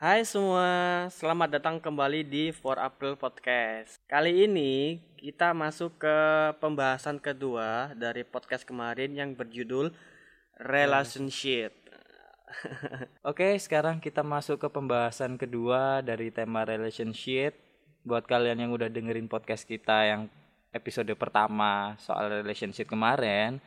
Hai semua, selamat datang kembali di 4 April Podcast. Kali ini kita masuk ke pembahasan kedua dari podcast kemarin yang berjudul Relationship. Oke, sekarang kita masuk ke pembahasan kedua dari tema relationship. Buat kalian yang udah dengerin podcast kita yang episode pertama soal relationship kemarin,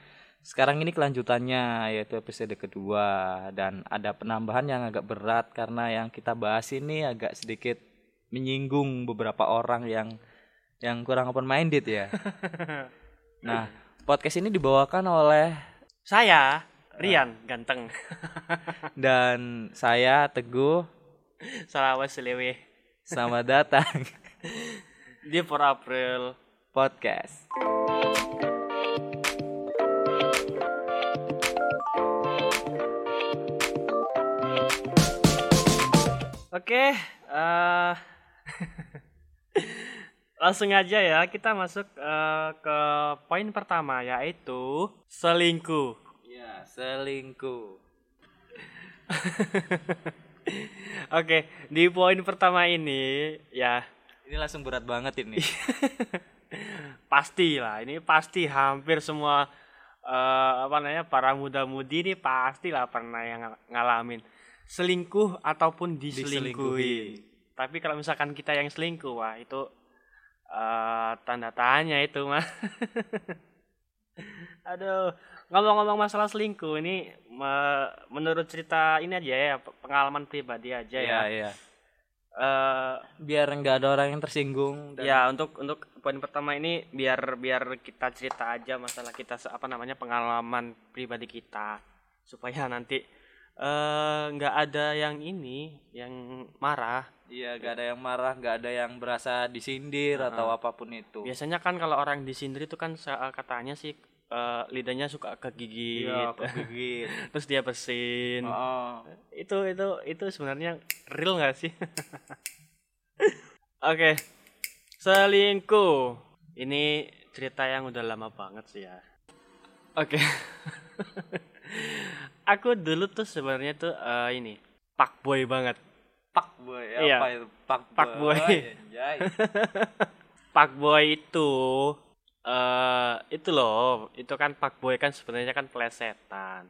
sekarang ini kelanjutannya yaitu episode kedua dan ada penambahan yang agak berat karena yang kita bahas ini agak sedikit menyinggung beberapa orang yang yang kurang open minded ya. Nah, podcast ini dibawakan oleh Saya, Rian, ganteng. dan saya Teguh. Salawas selewe. Selamat datang Di 4 April. podcast. Oke, eh langsung aja ya kita masuk eh, ke poin pertama yaitu selingkuh. Ya, selingkuh. Oke, di poin pertama ini ya Ini langsung berat banget ini. pasti lah, ini pasti hampir semua eh, apa namanya para muda-mudi ini pastilah pernah yang ng- ngalamin selingkuh ataupun diselingkuhi. Diselingkuhi. Tapi kalau misalkan kita yang selingkuh, wah itu eh, tanda tanya itu mah. Aduh, ngomong-ngomong masalah selingkuh ini me- menurut cerita ini aja ya, pe- pengalaman pribadi aja ya. Iya, iya. Eh, Biar nggak ada orang yang tersinggung dan ya untuk untuk poin pertama ini biar biar kita cerita aja masalah kita apa namanya pengalaman pribadi kita supaya nanti eh nggak ada yang ini yang marah. Iya, gak ada yang marah, gak ada yang berasa disindir atau apa pun itu. biasanya kan kalau orang disindir itu kan se- katanya sih eh, lidahnya suka kegigit. Iya, kegigit. terus dia bersin. Oh, itu itu itu sebenarnya real nggak sih? Oke. Selingkuh. Ini cerita yang udah lama banget sih ya. Oke aku dulu tuh sebenarnya tuh eh, ini pak boy banget pak boy, Iya. apa itu? Pak, Pak boy. anjay. pak boy itu eh itu loh itu kan pak boy kan sebenarnya kan plesetan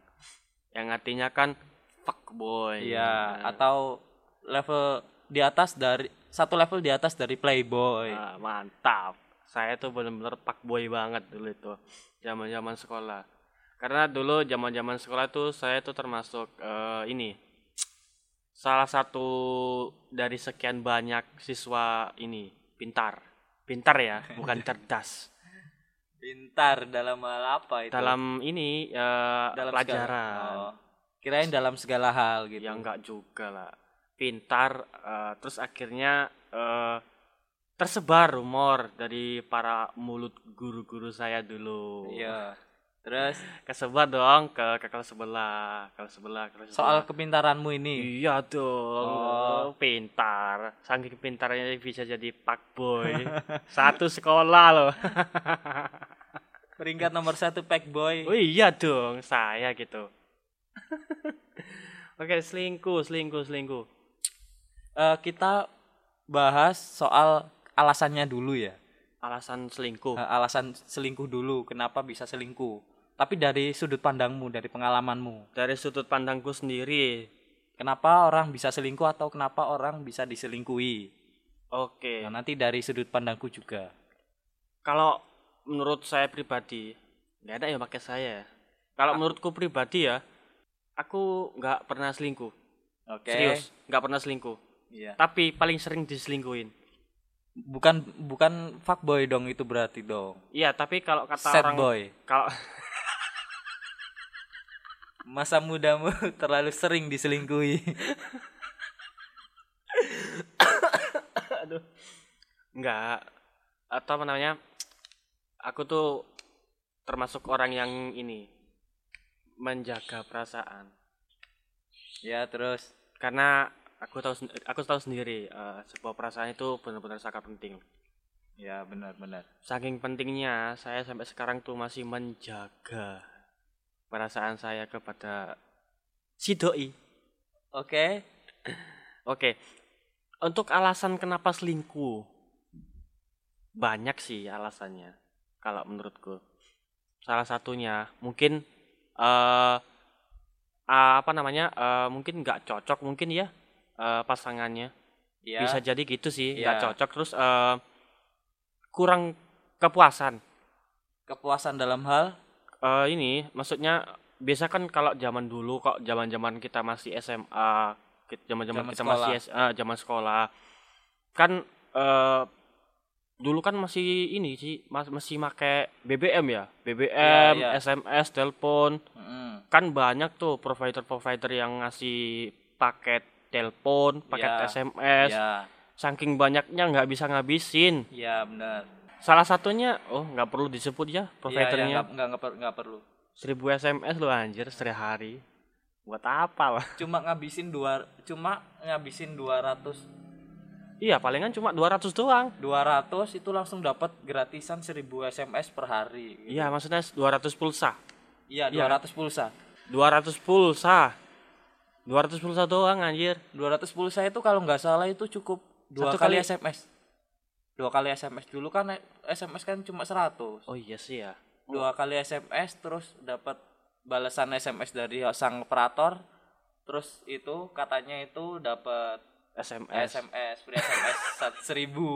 yang artinya kan fuck boy Iya, Nah, atau level di atas dari satu level di atas dari playboy. Ah, mantap. Saya tuh bener-bener pak boy banget dulu itu zaman-zaman sekolah. Karena dulu zaman-zaman sekolah tuh saya tuh termasuk eh, ini salah satu dari sekian banyak siswa ini pintar. Pintar ya, bukan cerdas. Pintar dalam hal apa itu? Dalam ini eh, Dalam pelajaran. oh. Kirain dalam segala hal gitu. Ya enggak juga lah. Pintar eh, terus akhirnya eh, tersebar rumor dari para mulut guru-guru saya dulu. Iya. Terus Kesebar dong ke, ke kelas sebelah, kelas sebelah, kelas soal sebelah. kepintaranmu ini. Iya dong, Oh. pintar. Saking pintarnya bisa jadi pak boy. Satu sekolah loh. Peringkat nomor satu pack boy. Oh iya dong, saya gitu. Oke, selingkuh, selingkuh, selingkuh. Eh, kita bahas soal alasannya dulu ya. Alasan selingkuh. Eh, alasan selingkuh dulu. Kenapa bisa selingkuh? Tapi dari sudut pandangmu, dari pengalamanmu. Dari sudut pandangku sendiri. Kenapa orang bisa selingkuh atau kenapa orang bisa diselingkuhi? Oke. Nah, nanti dari sudut pandangku juga. Kalau menurut saya pribadi, nggak ada yang pakai saya. Kalau menurutku pribadi ya, aku nggak pernah selingkuh. Oke. Serius, nggak pernah selingkuh. Iya. Tapi paling sering diselingkuhin. Bukan bukan fuckboy dong itu berarti dong. Iya, tapi kalau kata Sad orang boy. kalau Masa mudamu terlalu sering diselingkuhi. nggak atau apa namanya, aku tuh termasuk orang yang ini menjaga perasaan. ya, terus Karena aku tahu aku tahu sendiri eh, sebuah perasaan itu benar-benar sangat penting. ya benar-benar. Saking pentingnya saya sampai sekarang tuh masih menjaga perasaan saya kepada si doi. Oke. Oke. Untuk alasan kenapa selingkuh banyak sih alasannya kalau menurutku. Salah satunya mungkin eh apa namanya? eh, mungkin nggak cocok mungkin ya eh, pasangannya. ya Bisa jadi gitu sih, nggak Iya. cocok terus eh, kurang kepuasan. kepuasan dalam hal Eh, ini maksudnya biasa kan kalau zaman dulu kok zaman-zaman kita masih SMA, ki- zaman-zaman Zaman kita sekolah. masih S- eh, zaman sekolah. Kan eh dulu kan masih ini sih mas, masih make BBM ya, BBM, Iya, iya. SMS, telepon. Mm-mm. Kan banyak tuh provider-provider yang ngasih paket telepon, paket Iya, SMS. ya Saking banyaknya nggak bisa ngabisin. ya benar Salah satunya, oh nggak perlu disebut ya Iya, ya, providernya. nggak nggak nggak nggak perlu 1000 SMS lu anjir sehari. Buat apa lah? cuma ngabisin dua cuma ngabisin 200 Iya, palingan cuma 200 doang. 200 itu langsung dapat gratisan 1000 SMS per hari gitu. Iya, maksudnya 200 pulsa. iya iya. 200 pulsa 200 pulsa. 200 pulsa doang anjir. 200 pulsa itu kalau nggak salah itu cukup dua Satu kali kali- SMS dua kali SMS dulu kan SMS kan cuma 100 Oh iya sih ya. dua kali SMS terus dapat balasan SMS dari sang operator terus itu katanya itu dapat SMS. SMS free SMS seribu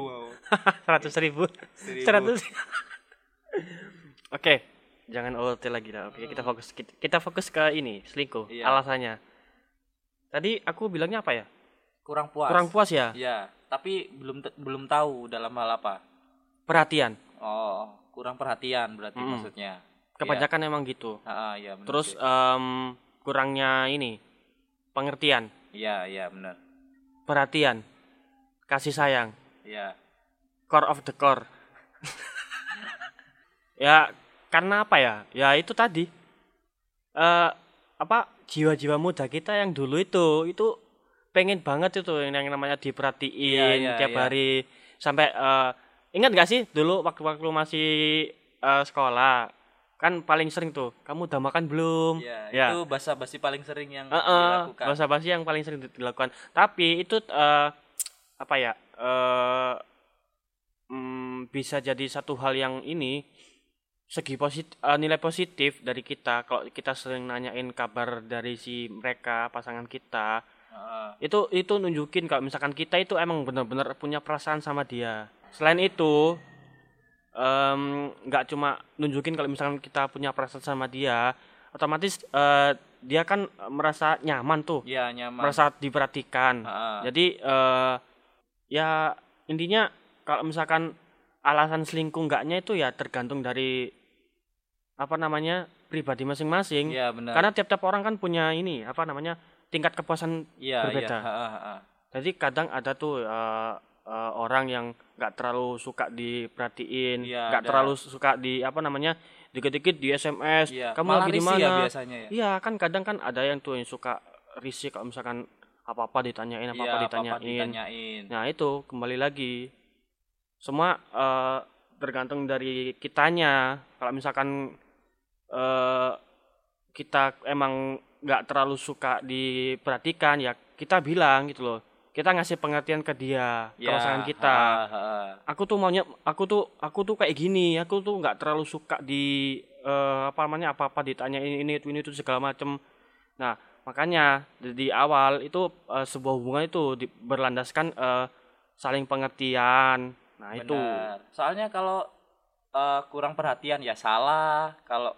100 ribu. 100. Oke, jangan OLT lagi lah. Oke, kita fokus kita, kita fokus ke ini, selingkuh. Iya. Alasannya. Tadi aku bilangnya apa ya? kurang puas Kurang puas ya? ya tapi belum belum tahu dalam hal apa Perhatian. oh kurang perhatian berarti Mm-mm. maksudnya Kebanyakan emang gitu. ah iya benar Terus sih. em, kurangnya ini pengertian, iya iya benar perhatian, kasih sayang, iya core of the core. ya karena apa ya? Ya itu tadi. eh apa jiwa-jiwa muda kita yang dulu itu itu pengen banget itu yang namanya diperhatiin Iya, iya, tiap iya. hari sampai eh, ingat gak sih dulu waktu-waktu masih eh, sekolah kan paling sering tuh kamu udah makan belum Iya, ya itu bahasa basi paling sering yang Heeh, dilakukan. bahasa basi yang paling sering dilakukan. Tapi itu eh, apa ya? eh mm, bisa jadi satu hal yang ini segi positif nilai positif dari kita kalau kita sering nanyain kabar dari si mereka pasangan kita Itu itu nunjukin kalau misalkan kita itu emang benar-benar punya perasaan sama dia selain itu nggak cuma nunjukin kalau misalkan kita punya perasaan sama dia otomatis eh, dia kan merasa nyaman tuh Iya, nyaman. merasa diperhatikan Heeh. jadi eh, ya intinya kalau misalkan alasan selingkuh enggaknya itu ya tergantung dari apa namanya pribadi masing-masing Iya, benar. karena tiap-tiap orang kan punya ini apa namanya tingkat kepuasan iya, berbeda. Iya, heeh, heeh. jadi kadang ada tuh eh, eh, orang yang nggak terlalu suka diperhatiin Iya, nggak ada. terlalu suka di apa namanya dikit-dikit di SMS Iya, kamu malah lagi di risih mana ya biasanya ya. Iya kan kadang kan ada yang tuh yang suka risih kalau misalkan apa-apa ditanyain apa-apa Iya, ditanyain. ditanyain. Nah itu kembali lagi semua eh, tergantung dari kitanya. Kalau misalkan eh, kita emang nggak terlalu suka diperhatikan ya kita bilang gitu loh. Kita ngasih pengertian ke dia, ke Ya, pasangan kita heeh, heeh. aku tuh maunya aku tuh aku tuh kayak gini aku tuh nggak terlalu suka di eh, apa namanya apa apa ditanya ini ini itu ini itu segala macem nah makanya di awal itu eh, sebuah hubungan itu di- berlandaskan eh, saling pengertian nah itu Benar. Soalnya kalau eh, kurang perhatian ya salah, kalau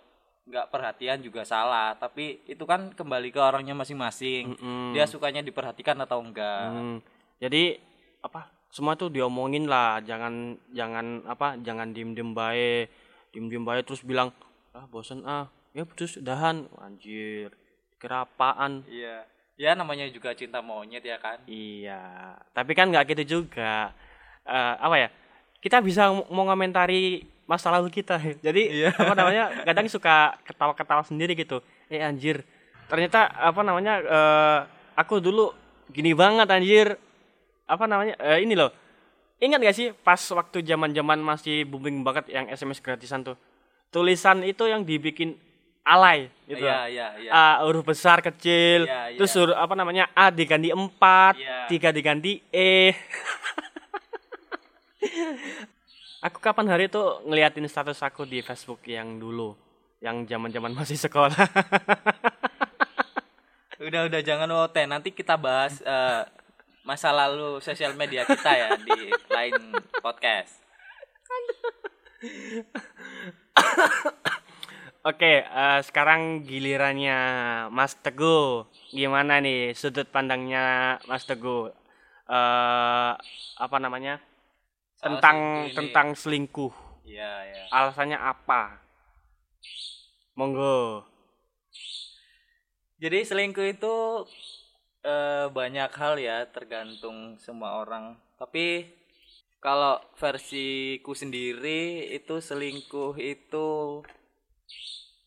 nggak perhatian juga salah. Tapi itu kan kembali ke orangnya masing-masing. Mm-mm. Dia sukanya diperhatikan atau enggak. Hmm. jadi apa semua tuh diomongin lah jangan jangan apa jangan diem diem baik diem diem baik terus bilang ah bosen ah ya putus udahan anjir kira apaan Iya. Ya namanya juga cinta monyet ya kan. Iya, tapi kan nggak gitu juga. Eh, apa ya? Kita bisa mau ngomentari masa lalu kita. Jadi Iya. apa namanya? Kadang suka ketawa-ketawa sendiri gitu. Eh anjir, ternyata apa namanya? eh, aku dulu gini banget anjir. Apa namanya? eh, ini loh. Ingat gak sih pas waktu zaman-zaman masih booming banget yang SMS gratisan tuh. Tulisan itu yang dibikin alay gitu. Iya, iya, iya. A huruf besar kecil, Iya, iya. terus huruf apa namanya A diganti 4, Iya. tiga diganti E. aku kapan hari itu ngeliatin status aku di Facebook yang dulu, yang zaman-zaman masih sekolah. Udah udah jangan OT. Nanti kita bahas eh, masa lalu sosial media kita ya di lain podcast. Oke, eh, sekarang gilirannya Mas Teguh. Gimana nih sudut pandangnya Mas Teguh? Eh, apa namanya? Tentang ini. tentang selingkuh. Iya, iya. Alasannya apa? Monggo. Jadi selingkuh itu eh, banyak hal ya, tergantung semua orang. Tapi kalau versiku sendiri itu selingkuh itu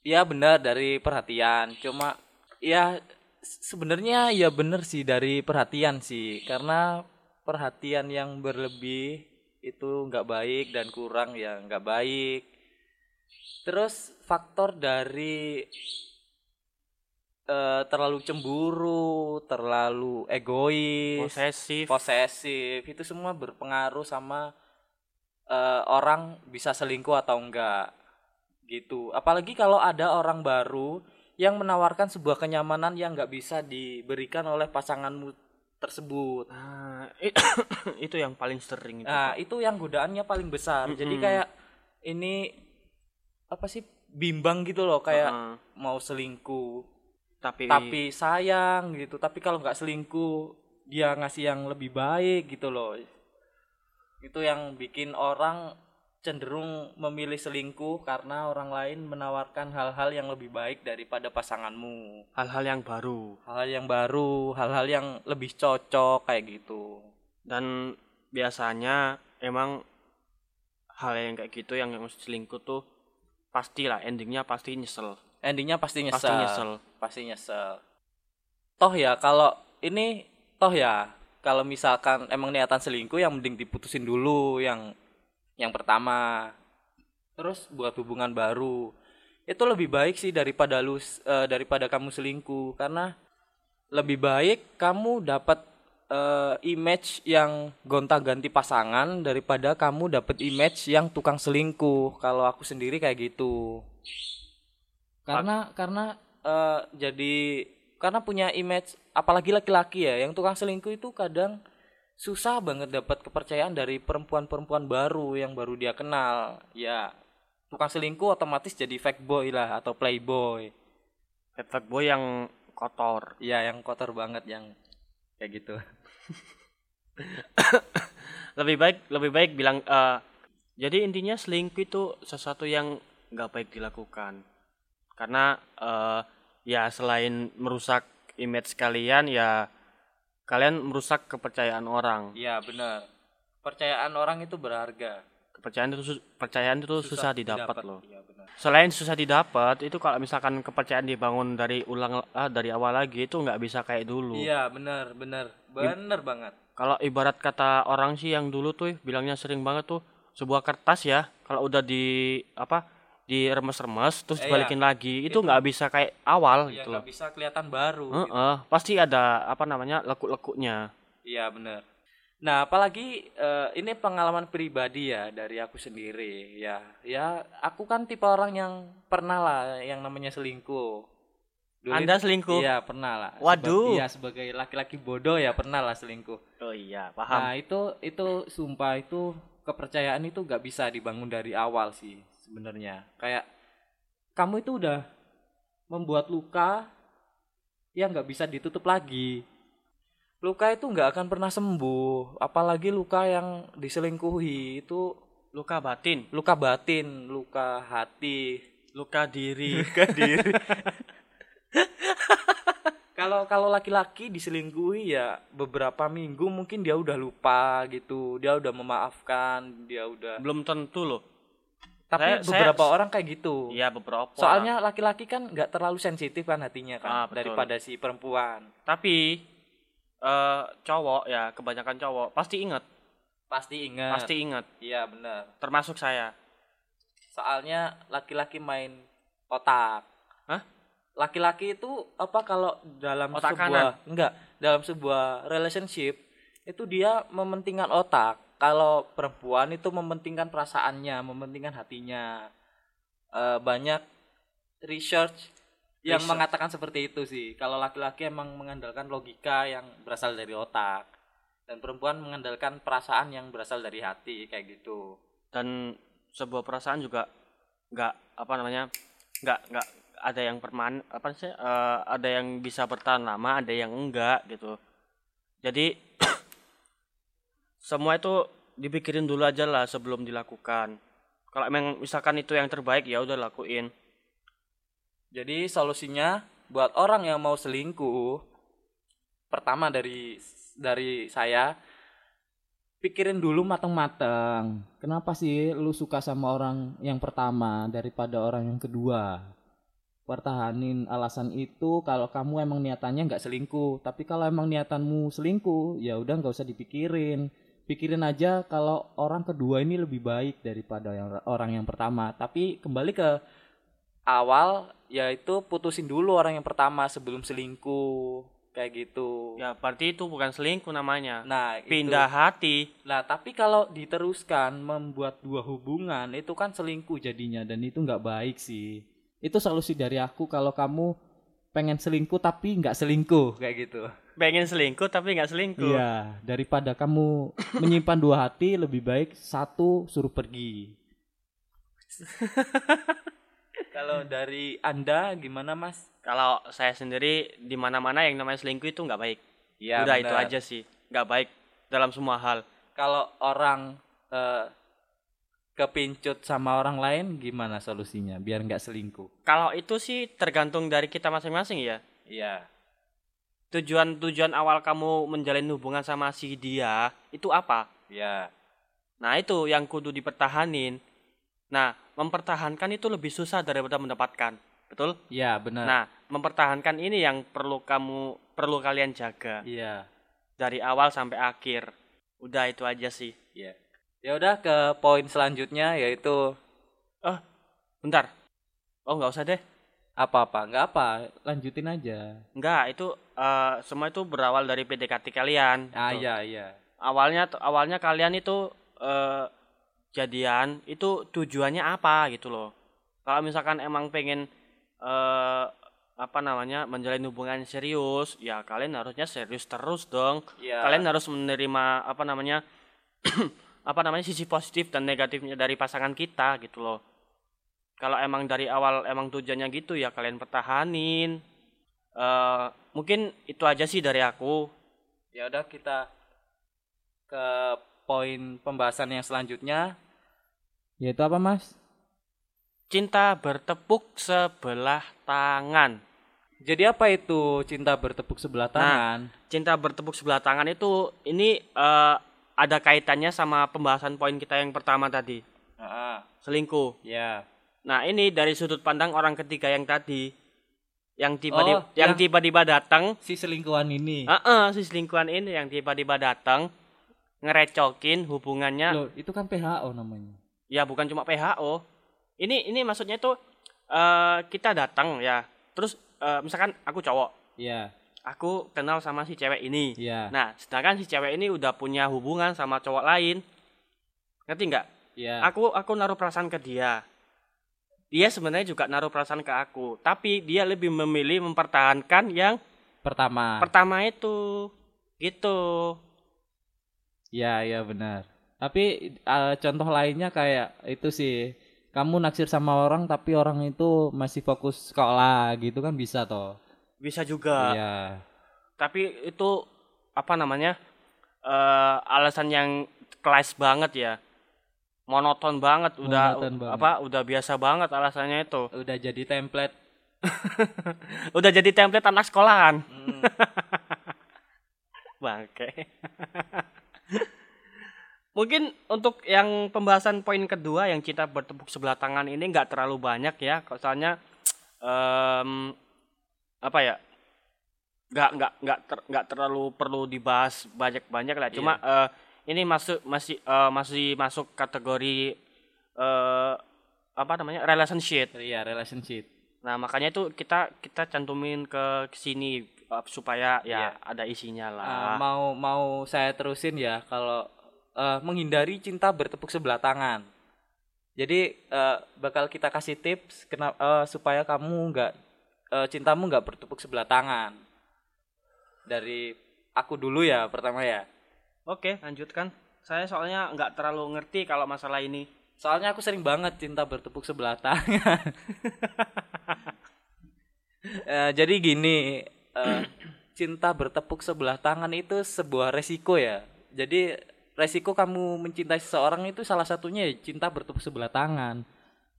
ya benar dari perhatian. Cuma ya se- sebenarnya ya benar sih dari perhatian sih, karena perhatian yang berlebih itu nggak baik dan kurang ya nggak baik. Terus faktor dari eh, terlalu cemburu, terlalu egois, Posesif. posesif, itu semua berpengaruh sama eh, orang bisa selingkuh atau enggak gitu. Apalagi kalau ada orang baru yang menawarkan sebuah kenyamanan yang nggak bisa diberikan oleh pasanganmu tersebut. Nah, itu yang paling sering itu. Nah, itu yang godaannya paling besar. Jadi Mm-mm. kayak ini apa sih bimbang gitu loh kayak Heeh. mau selingkuh tapi tapi sayang gitu tapi kalau nggak selingkuh dia ngasih yang lebih baik gitu loh itu yang bikin orang cenderung memilih selingkuh karena orang lain menawarkan hal-hal yang lebih baik daripada pasanganmu. Hal-hal yang baru. Hal-hal yang baru hal-hal yang lebih cocok kayak gitu. Dan biasanya emang hal yang kayak gitu yang selingkuh tuh pastilah endingnya pasti nyesel. Endingnya pasti nyesel. pasti nyesel. Pasti nyesel. Toh ya kalau ini toh ya kalau misalkan emang niatan selingkuh yang mending diputusin dulu yang yang pertama. Terus buat hubungan baru itu lebih baik sih daripada lu eh, daripada kamu selingkuh. Karena lebih baik kamu dapat eh, image yang gonta-ganti pasangan daripada kamu dapat image yang tukang selingkuh. Kalau aku sendiri kayak gitu. Karena karena eh, jadi karena punya image apalagi laki-laki ya yang tukang selingkuh itu kadang susah banget dapat kepercayaan dari perempuan-perempuan baru yang baru dia kenal. Ya tukang selingkuh otomatis jadi fake boy lah atau playboy. Fat boy yang kotor. Ya yang kotor banget yang kayak gitu. Lebih baik lebih baik bilang eh, jadi intinya selingkuh itu sesuatu yang nggak baik dilakukan. Karena eh, ya selain merusak image kalian ya kalian merusak kepercayaan orang. Iya benar. Percayaan orang itu berharga. Kepercayaan itu percayaan itu susah, didapat loh. Iya benar. Selain susah didapat itu kalau misalkan kepercayaan dibangun dari ulang ah, dari awal lagi itu nggak bisa kayak dulu. Iya benar benar. Benar banget. Kalau ibarat kata orang sih yang dulu tuh bilangnya sering banget tuh sebuah kertas ya. Kalau udah di apa diremes-remes terus Eh, dibalikin lagi itu nggak bisa kayak awal ya gitu nggak loh bisa kelihatan baru gitu. Heeh, pasti ada apa namanya lekuk-lekuknya Iya benar. Nah apalagi eh, ini pengalaman pribadi ya dari aku sendiri ya ya aku kan tipe orang yang pernah lah yang namanya selingkuh. Dulu anda selingkuh Iya pernah lah. Waduh. Iya sebagai laki-laki bodoh ya pernah lah selingkuh. oh iya paham Nah itu itu sumpah itu kepercayaan itu gak bisa dibangun dari awal sih sebenarnya. Kayak kamu itu udah membuat luka yang nggak bisa ditutup lagi. Luka itu nggak akan pernah sembuh, apalagi luka yang diselingkuhi itu luka batin luka batin, luka hati. luka diri luka diri Kalau kalau laki-laki diselingkuhi ya beberapa minggu mungkin dia udah lupa gitu, dia udah memaafkan, dia udah belum tentu loh Tapi Saya- saya- beberapa orang kayak gitu. iya beberapa Soalnya laki-laki kan nggak terlalu sensitif kan hatinya kan Ah, betul. daripada si perempuan. tapi eh cowok ya kebanyakan cowok pasti ingat Pasti ingat. pasti ingat Iya benar. termasuk saya Soalnya laki-laki main otak. Hah? laki-laki itu apa kalau dalam Otak sebuah kanan. enggak dalam sebuah relationship itu dia mementingkan otak kalau perempuan itu mementingkan perasaannya mementingkan hatinya. Eh, banyak research yang Research. mengatakan seperti itu sih. Kalau laki-laki emang mengandalkan logika yang berasal dari otak dan perempuan mengandalkan perasaan yang berasal dari hati kayak gitu. Dan sebuah perasaan juga nggak apa namanya nggak nggak ada yang permanen apa sih eh, ada yang bisa bertahan lama ada yang enggak gitu. Jadi semua itu dipikirin dulu aja lah sebelum dilakukan kalau emang misalkan itu yang terbaik ya udah lakuin Jadi solusinya buat orang yang mau selingkuh, pertama dari dari saya pikirin dulu matang-matang. Kenapa sih lu suka sama orang yang pertama daripada orang yang kedua? Pertahanin alasan itu kalau kamu emang niatannya nggak selingkuh. Tapi kalau emang niatanmu selingkuh, ya udah nggak usah dipikirin. Pikirin aja kalau orang kedua ini lebih baik daripada yang orang yang pertama. Tapi kembali ke awal yaitu putusin dulu orang yang pertama sebelum selingkuh kayak gitu. ya berarti itu bukan selingkuh namanya Nah, itu. pindah hati Nah, tapi kalau diteruskan membuat dua hubungan itu kan selingkuh jadinya dan itu nggak baik sih. Itu solusi dari aku kalau kamu pengen selingkuh tapi nggak selingkuh kayak gitu. Pengen selingkuh tapi nggak selingkuh Iya, daripada kamu menyimpan dua hati lebih baik satu suruh pergi. kalau dari Anda gimana, Mas? kalau saya sendiri di mana-mana yang namanya selingkuh itu nggak baik Iya, udah itu benar. aja sih nggak baik dalam semua hal Kalau orang eh, kepincut sama orang lain gimana solusinya biar nggak selingkuh? kalau itu sih tergantung dari kita masing-masing ya Iya. Tujuan tujuan awal kamu menjalin hubungan sama si dia itu apa? Iya. nah itu yang kudu dipertahanin. Nah mempertahankan itu lebih susah daripada mendapatkan. Betul? Iya, benar. nah mempertahankan ini yang perlu kamu perlu kalian jaga. Iya. dari awal sampai akhir. Udah itu aja sih. Iya. Ya udah ke poin selanjutnya yaitu oh bentar. Oh nggak usah deh apa-apa? Nggak apa, lanjutin aja. Enggak, itu eh, semua itu berawal dari PDKT kalian. Ah gitu. iya iya. Awalnya awalnya kalian itu eh, jadian itu tujuannya apa gitu loh. Kalau misalkan emang pengen eh, apa namanya menjalin hubungan serius, ya kalian harusnya serius terus dong. Iya. Kalian harus menerima apa namanya apa namanya sisi positif dan negatifnya dari pasangan kita gitu loh. Kalau emang dari awal emang tujuannya gitu ya kalian pertahanin. Eh mungkin itu aja sih dari aku. Ya udah kita ke poin pembahasan yang selanjutnya yaitu apa, Mas? Cinta bertepuk sebelah tangan. Jadi apa itu cinta bertepuk sebelah tangan? Cinta bertepuk sebelah tangan itu ini eh, ada kaitannya sama pembahasan poin kita yang pertama tadi, Ah, selingkuh. ya. Nah, ini dari sudut pandang orang ketiga yang tadi yang tiba-tiba Oh, yang tiba-tiba datang, Si selingkuhan ini. Heeh, si selingkuhan ini yang tiba-tiba datang ngerecokin hubungannya Loh, itu kan PHO namanya. ya bukan cuma PHO. Ini ini maksudnya itu eh, kita datang ya. Terus eh, misalkan aku cowok, Iya, aku kenal sama si cewek ini. iya. Nah, sedangkan si cewek ini udah punya hubungan sama cowok lain. Ngerti nggak? Iya. Aku aku naruh perasaan ke dia. Dia sebenarnya juga naruh perasaan ke aku, tapi dia lebih memilih mempertahankan yang Pertama. pertama itu. Gitu. Iya, iya benar. Tapi eh, contoh lainnya kayak itu sih. Kamu naksir sama orang tapi orang itu masih fokus sekolah gitu kan bisa toh. Bisa juga. Iya. Tapi itu apa namanya? eh alasan yang kelas banget ya. Monoton banget udah Monoton banget. apa udah biasa banget alasannya itu. Udah jadi template. Udah jadi template anak sekolahan. Hmm. Bangke. Mungkin untuk yang pembahasan poin kedua yang cinta bertepuk sebelah tangan ini nggak terlalu banyak ya, soalnya em, apa ya? nggak nggak nggak ter- nggak terlalu perlu dibahas banyak-banyak lah. Cuma eh, ini masuk masih eh, masih masuk kategori eh, apa namanya relationship. Iya, relationship. Nah, makanya itu kita kita cantumin ke sini uh, supaya ya Iya. ada isinya Uh, lah. mau mau saya terusin ya kalau uh, menghindari cinta bertepuk sebelah tangan. Jadi uh, bakal kita kasih tips kena, uh, supaya kamu nggak uh, cintamu nggak bertepuk sebelah tangan. Dari aku dulu ya pertama ya. Oke, lanjutkan. Saya soalnya nggak terlalu ngerti kalau masalah ini. Soalnya aku sering banget cinta bertepuk sebelah tangan. Eh, jadi gini, eh, cinta bertepuk sebelah tangan itu sebuah resiko ya. Jadi resiko kamu mencintai seseorang itu salah satunya ya cinta bertepuk sebelah tangan.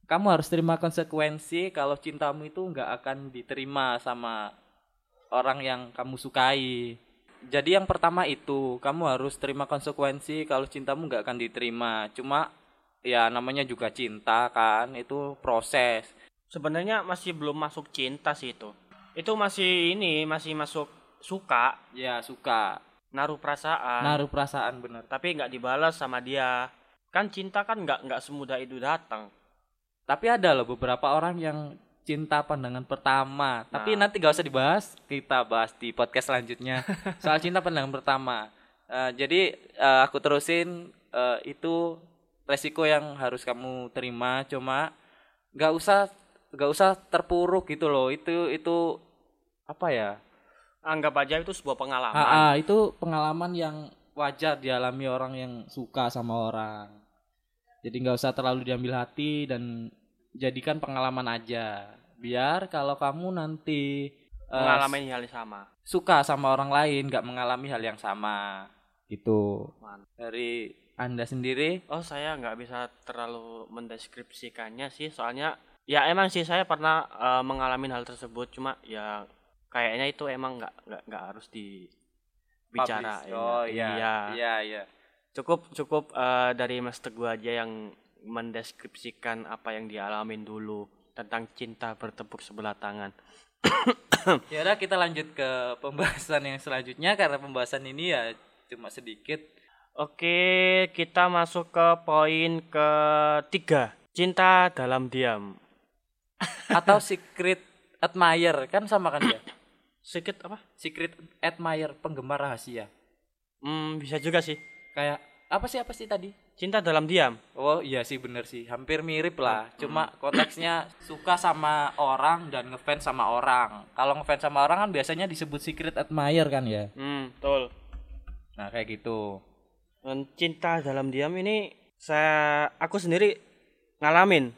Kamu harus terima konsekuensi kalau cintamu itu nggak akan diterima sama orang yang kamu sukai. Jadi yang pertama itu kamu harus terima konsekuensi kalau cintamu nggak akan diterima. Cuma ya namanya juga cinta kan itu proses. Sebenarnya masih belum masuk cinta sih itu. Itu masih ini, masih masuk suka, Ya suka naruh perasaan, naruh perasaan bener. tapi nggak dibalas sama dia. Kan cinta kan nggak nggak semudah itu datang. Tapi ada loh beberapa orang yang cinta pandangan pertama. Tapi Nah. nanti gak usah dibahas, kita bahas di podcast selanjutnya soal cinta pandangan pertama. Eh, jadi eh, aku terusin eh, itu resiko yang harus kamu terima. Cuma nggak usah nggak usah terpuruk gitu loh. Itu itu apa ya? Anggap aja itu sebuah pengalaman. Ah, ah, itu pengalaman yang wajar dialami orang yang suka sama orang. Jadi nggak usah terlalu diambil hati dan jadikan pengalaman aja. Biar kalau kamu nanti eh, Mengalami hal yang sama. suka sama orang lain, nggak mengalami hal yang sama. Gitu. Man. Dari anda sendiri, Oh saya nggak bisa terlalu mendeskripsikannya sih soalnya ya emang sih saya pernah eh, mengalami hal tersebut cuma ya kayaknya itu emang nggak nggak nggak harus dibicara publish. Oh iya. iya, iya, iya. cukup cukup eh, dari Mas Teguh aja yang mendeskripsikan apa yang dialamin dulu tentang cinta bertepuk sebelah tangan Ya udah kita lanjut ke pembahasan yang selanjutnya karena pembahasan ini ya cuma sedikit. Oke kita masuk ke poin ketiga cinta dalam diam Atau secret admirer kan sama kan ya? sedikit apa Secret admirer penggemar rahasia. hmm, bisa juga sih Kayak apa sih apa sih tadi? Cinta dalam diam Oh iya sih bener sih, hampir mirip lah. Cuma konteksnya suka sama orang dan ngefans sama orang. Kalau ngefans sama orang kan biasanya disebut secret admirer kan ya. hmm, betul Nah kayak gitu. Dan cinta dalam diam ini saya aku sendiri ngalamin.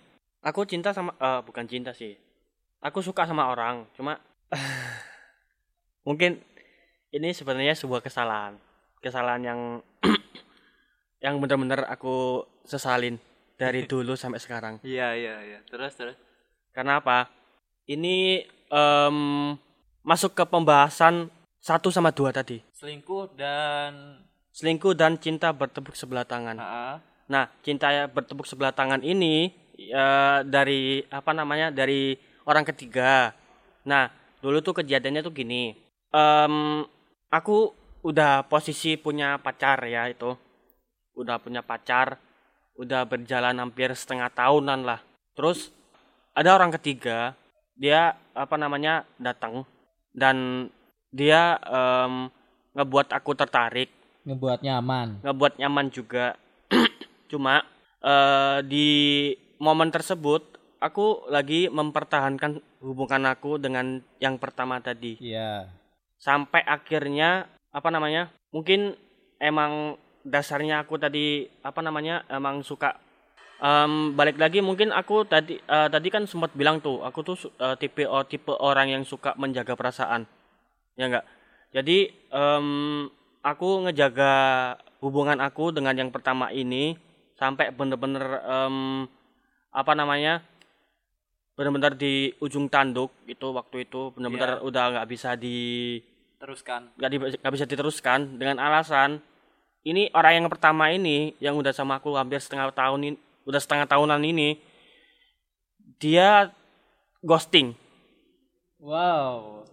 Aku cinta sama eh, bukan cinta sih. Aku suka sama orang, cuma mungkin ini sebenarnya sebuah kesalahan. Kesalahan yang yang benar-benar aku sesalin dari dulu sampai sekarang. Iya iya iya. Terus terus. Karena apa? Ini em, masuk ke pembahasan satu sama dua tadi. Selingkuh dan Selingkuh dan cinta bertepuk sebelah tangan. Ah, Nah, cinta bertepuk sebelah tangan ini ya, dari apa namanya? Dari orang ketiga. Nah, dulu tuh kejadiannya tuh gini. Em, aku udah posisi punya pacar ya itu. Udah punya pacar, udah berjalan hampir setengah tahunan lah. Terus ada orang ketiga, dia apa namanya? datang dan dia em, ngebuat aku tertarik ngebuat nyaman. ngebuat nyaman juga. Cuma eh, di momen tersebut aku lagi mempertahankan hubungan aku dengan yang pertama tadi. Iya. Sampai akhirnya apa namanya? Mungkin emang dasarnya aku tadi apa namanya? emang suka Em, balik lagi mungkin aku tadi eh, tadi kan sempat bilang tuh aku tuh eh, tipe oh, tipe orang yang suka menjaga perasaan ya enggak jadi em, aku ngejaga hubungan aku dengan yang pertama ini sampai bener-bener em, apa namanya bener-bener di ujung tanduk itu waktu itu bener-bener udah nggak bisa di Teruskan. nggak di- bisa diteruskan dengan alasan ini orang yang pertama ini yang udah sama aku hampir setengah tahun ini udah setengah tahunan ini dia ghosting. Wow.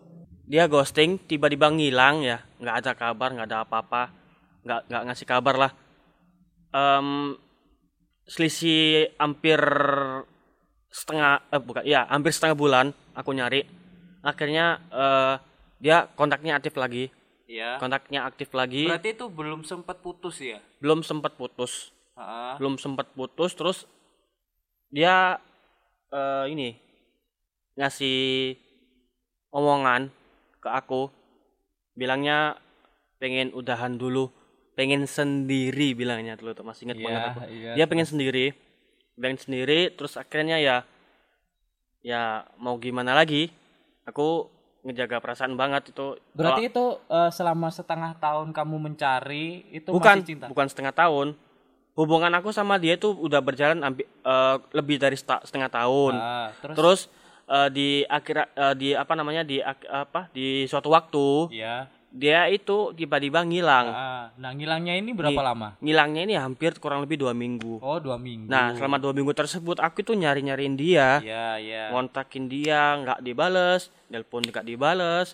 dia ghosting tiba-tiba ngilang ya. Nggak ada kabar nggak ada apa-apa. Nggak nggak ngasih kabar lah. Em, selisih hampir setengah eh bukan ya hampir setengah bulan aku nyari. Akhirnya eh, dia kontaknya aktif lagi Iya. kontaknya aktif lagi Berarti itu belum sempat putus ya? belum sempat putus Heeh. belum sempat putus terus dia eh, ini ngasih omongan ke aku bilangnya pengen udahan dulu pengen sendiri bilangnya dulu tuh masih ingat Iya, banget aku iya. dia pengen sendiri pengen sendiri terus akhirnya ya ya mau gimana lagi aku ngejaga perasaan banget itu Berarti itu eh, selama setengah tahun kamu mencari itu bukan masih cinta. bukan setengah tahun hubungan aku sama dia tuh udah berjalan ambi- eh, lebih dari setengah tahun Ah, terus, terus eh, di akhir eh, di apa namanya di ak- apa di suatu waktu ya. Dia itu tiba-tiba ngilang Ah, nah ngilangnya ini berapa Nih. lama? ngilangnya ini hampir kurang lebih dua minggu Oh, dua minggu. nah selama dua minggu tersebut aku itu nyari nyariin dia ya, ya. ngontakin dia nggak dibales nelpon nggak dibales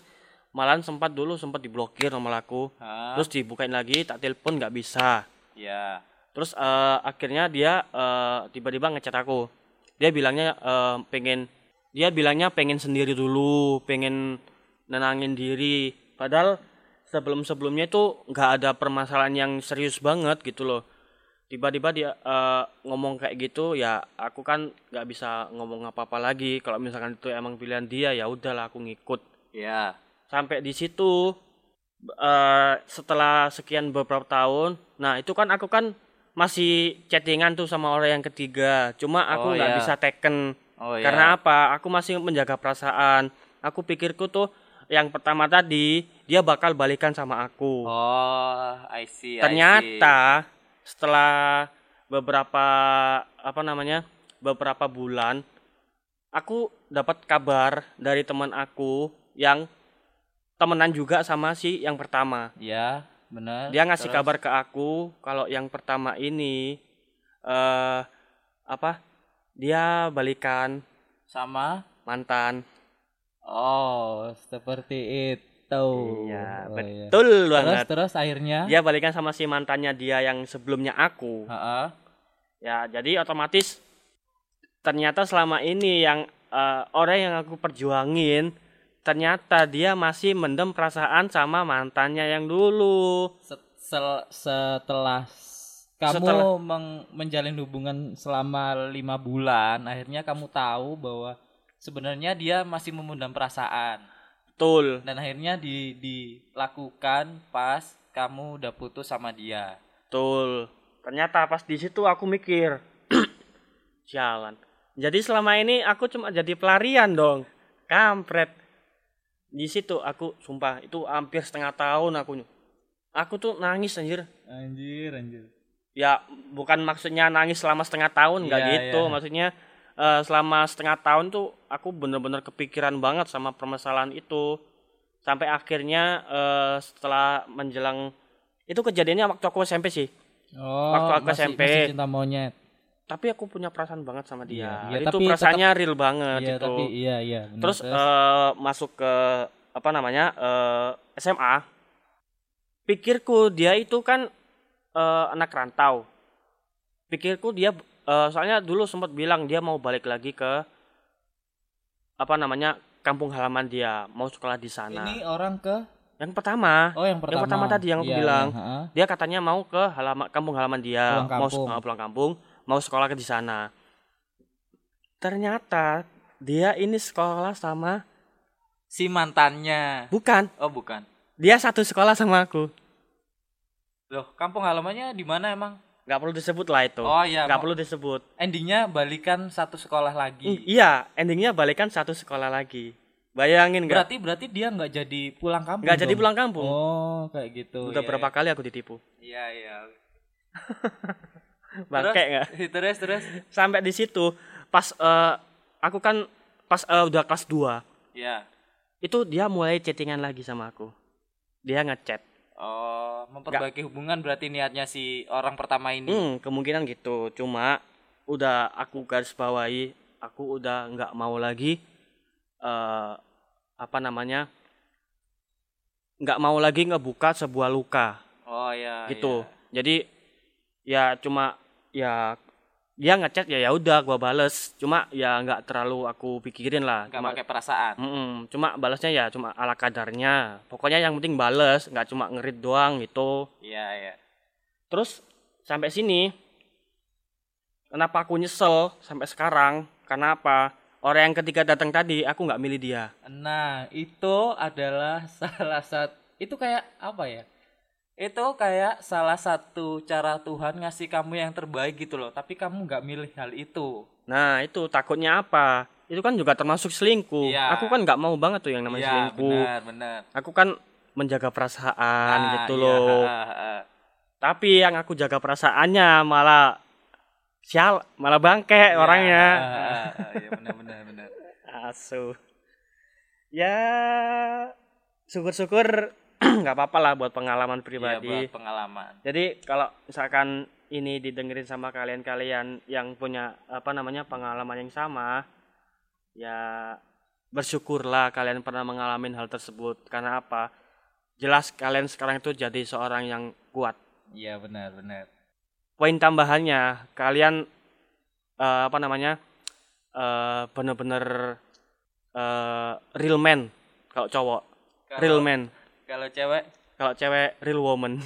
malahan sempat dulu sempat diblokir nomor aku Ah, terus dibukain lagi tak telepon nggak bisa ya. terus eh, akhirnya dia eh, tiba-tiba ngechat aku dia bilangnya eh, pengen dia bilangnya pengen sendiri dulu pengen nenangin diri padahal sebelum sebelumnya itu nggak ada permasalahan yang serius banget gitu loh. Tiba-tiba dia eh, ngomong kayak gitu ya aku kan nggak bisa ngomong apa-apa lagi. Kalau misalkan itu emang pilihan dia ya udahlah aku ngikut. Ya. sampai di situ eh, setelah sekian beberapa tahun nah itu kan aku kan masih chattingan tuh sama orang yang ketiga. Cuma Oh, aku nggak iya. bisa teken Oh ya. karena apa? Aku masih menjaga perasaan. Aku pikirku tuh yang pertama tadi dia bakal balikan sama aku Oh, I see. I see. ternyata setelah beberapa apa namanya beberapa bulan aku dapat kabar dari teman aku yang temenan juga sama si yang pertama Ya, benar. dia ngasih Terus? kabar ke aku kalau yang pertama ini eh apa dia balikan sama mantan Oh, seperti itu. iya Oh, iya. betul Terus banget terus akhirnya dia balikan sama si mantannya dia yang sebelumnya aku Heeh. Ya, jadi otomatis ternyata selama ini yang eh, orang yang aku perjuangin ternyata dia masih mendem perasaan sama mantannya yang dulu. Se- sel- setelah kamu Setelah- meng- menjalin hubungan selama lima bulan, akhirnya kamu tahu bahwa sebenarnya dia masih memendam perasaan Betul. dan akhirnya di dilakukan pas kamu udah putus sama dia. Betul. Ternyata pas di situ aku mikir, jalan. Jadi selama ini aku cuma jadi pelarian dong. Kampret. Di situ aku sumpah itu hampir setengah tahun aku aku tuh nangis anjir. Anjir, anjir. ya bukan maksudnya nangis selama setengah tahun nggak Iya, gitu iya. maksudnya eh, selama setengah tahun tuh aku bener-bener kepikiran banget sama permasalahan itu sampai akhirnya eh, setelah menjelang itu kejadiannya waktu aku SMP sih Oh, Waktu aku masih, SMP. masih cinta monyet. tapi aku punya perasaan banget sama dia Iya, iya, itu tapi perasaannya real banget Iya, itu tapi iya iya. benar. terus eh, masuk ke apa namanya eh, SMA pikirku dia itu kan eh, anak rantau pikirku dia eh, soalnya dulu sempat bilang dia mau balik lagi ke apa namanya kampung halaman dia mau sekolah di sana ini orang ke yang pertama Oh, yang pertama. pertama tadi yang aku Iya, bilang. heeh. dia katanya mau ke halaman kampung halaman dia Pulang mau kampung. eh, pulang kampung mau sekolah ke di sana ternyata dia ini sekolah sama Si mantannya. bukan Oh, bukan. dia satu sekolah sama aku Loh, kampung halamannya di mana emang? Nggak perlu disebut lah itu. Oh iya, nggak perlu disebut. Endingnya balikan satu sekolah lagi. iya endingnya balikan satu sekolah lagi. Bayangin nggak? Berarti berarti dia nggak jadi pulang kampung. nggak jadi pulang kampung. Oh, kayak gitu. udah iya, berapa kali aku ditipu? Iya, iya. bangke nggak? Terus, terus, sampai di situ pas eh, aku kan pas eh, udah kelas 2 Ya. itu dia mulai chattingan lagi sama aku. Dia ngechat Oh, memperbaiki hubungan berarti niatnya si orang pertama ini. hmm kemungkinan gitu cuma udah aku garis bawahi aku udah nggak mau lagi eh apa namanya nggak mau lagi ngebuka sebuah luka Oh, iya. gitu jadi ya cuma ya dia ngechat ya ya udah gua bales. Cuma ya nggak terlalu aku pikirin lah. Nggak pakai perasaan. Mm-mm, cuma balasnya ya cuma ala kadarnya. Pokoknya yang penting bales nggak cuma ngerit doang gitu. Iya iya. Terus sampai sini kenapa aku nyesel sampai sekarang? Karena apa? Orang yang ketika datang tadi aku nggak milih dia. Nah, itu adalah salah satu itu kayak apa ya? Itu kayak salah satu cara Tuhan ngasih kamu yang terbaik gitu loh, tapi kamu nggak milih hal itu. nah itu takutnya apa itu kan juga termasuk selingkuh Iya. aku kan nggak mau banget tuh yang namanya Iya, selingkuh benar, benar. aku kan menjaga perasaan Nah, gitu iya, loh ha, ha, ha. tapi yang aku jaga perasaannya malah sial malah bangke Iya, orangnya Iya, benar, benar, benar. asu ya syukur-syukur nggak apa-apa lah buat pengalaman Iya, pribadi. buat pengalaman. jadi kalau misalkan ini didengerin sama kalian-kalian yang punya apa namanya pengalaman yang sama ya bersyukurlah kalian pernah mengalami hal tersebut. Karena apa? Jelas kalian sekarang itu jadi seorang yang kuat. Iya, benar, benar. poin tambahannya kalian eh, apa namanya eh bener-bener eh, real man kalau cowok. Real Kalau man kalau cewek? Kalau cewek real woman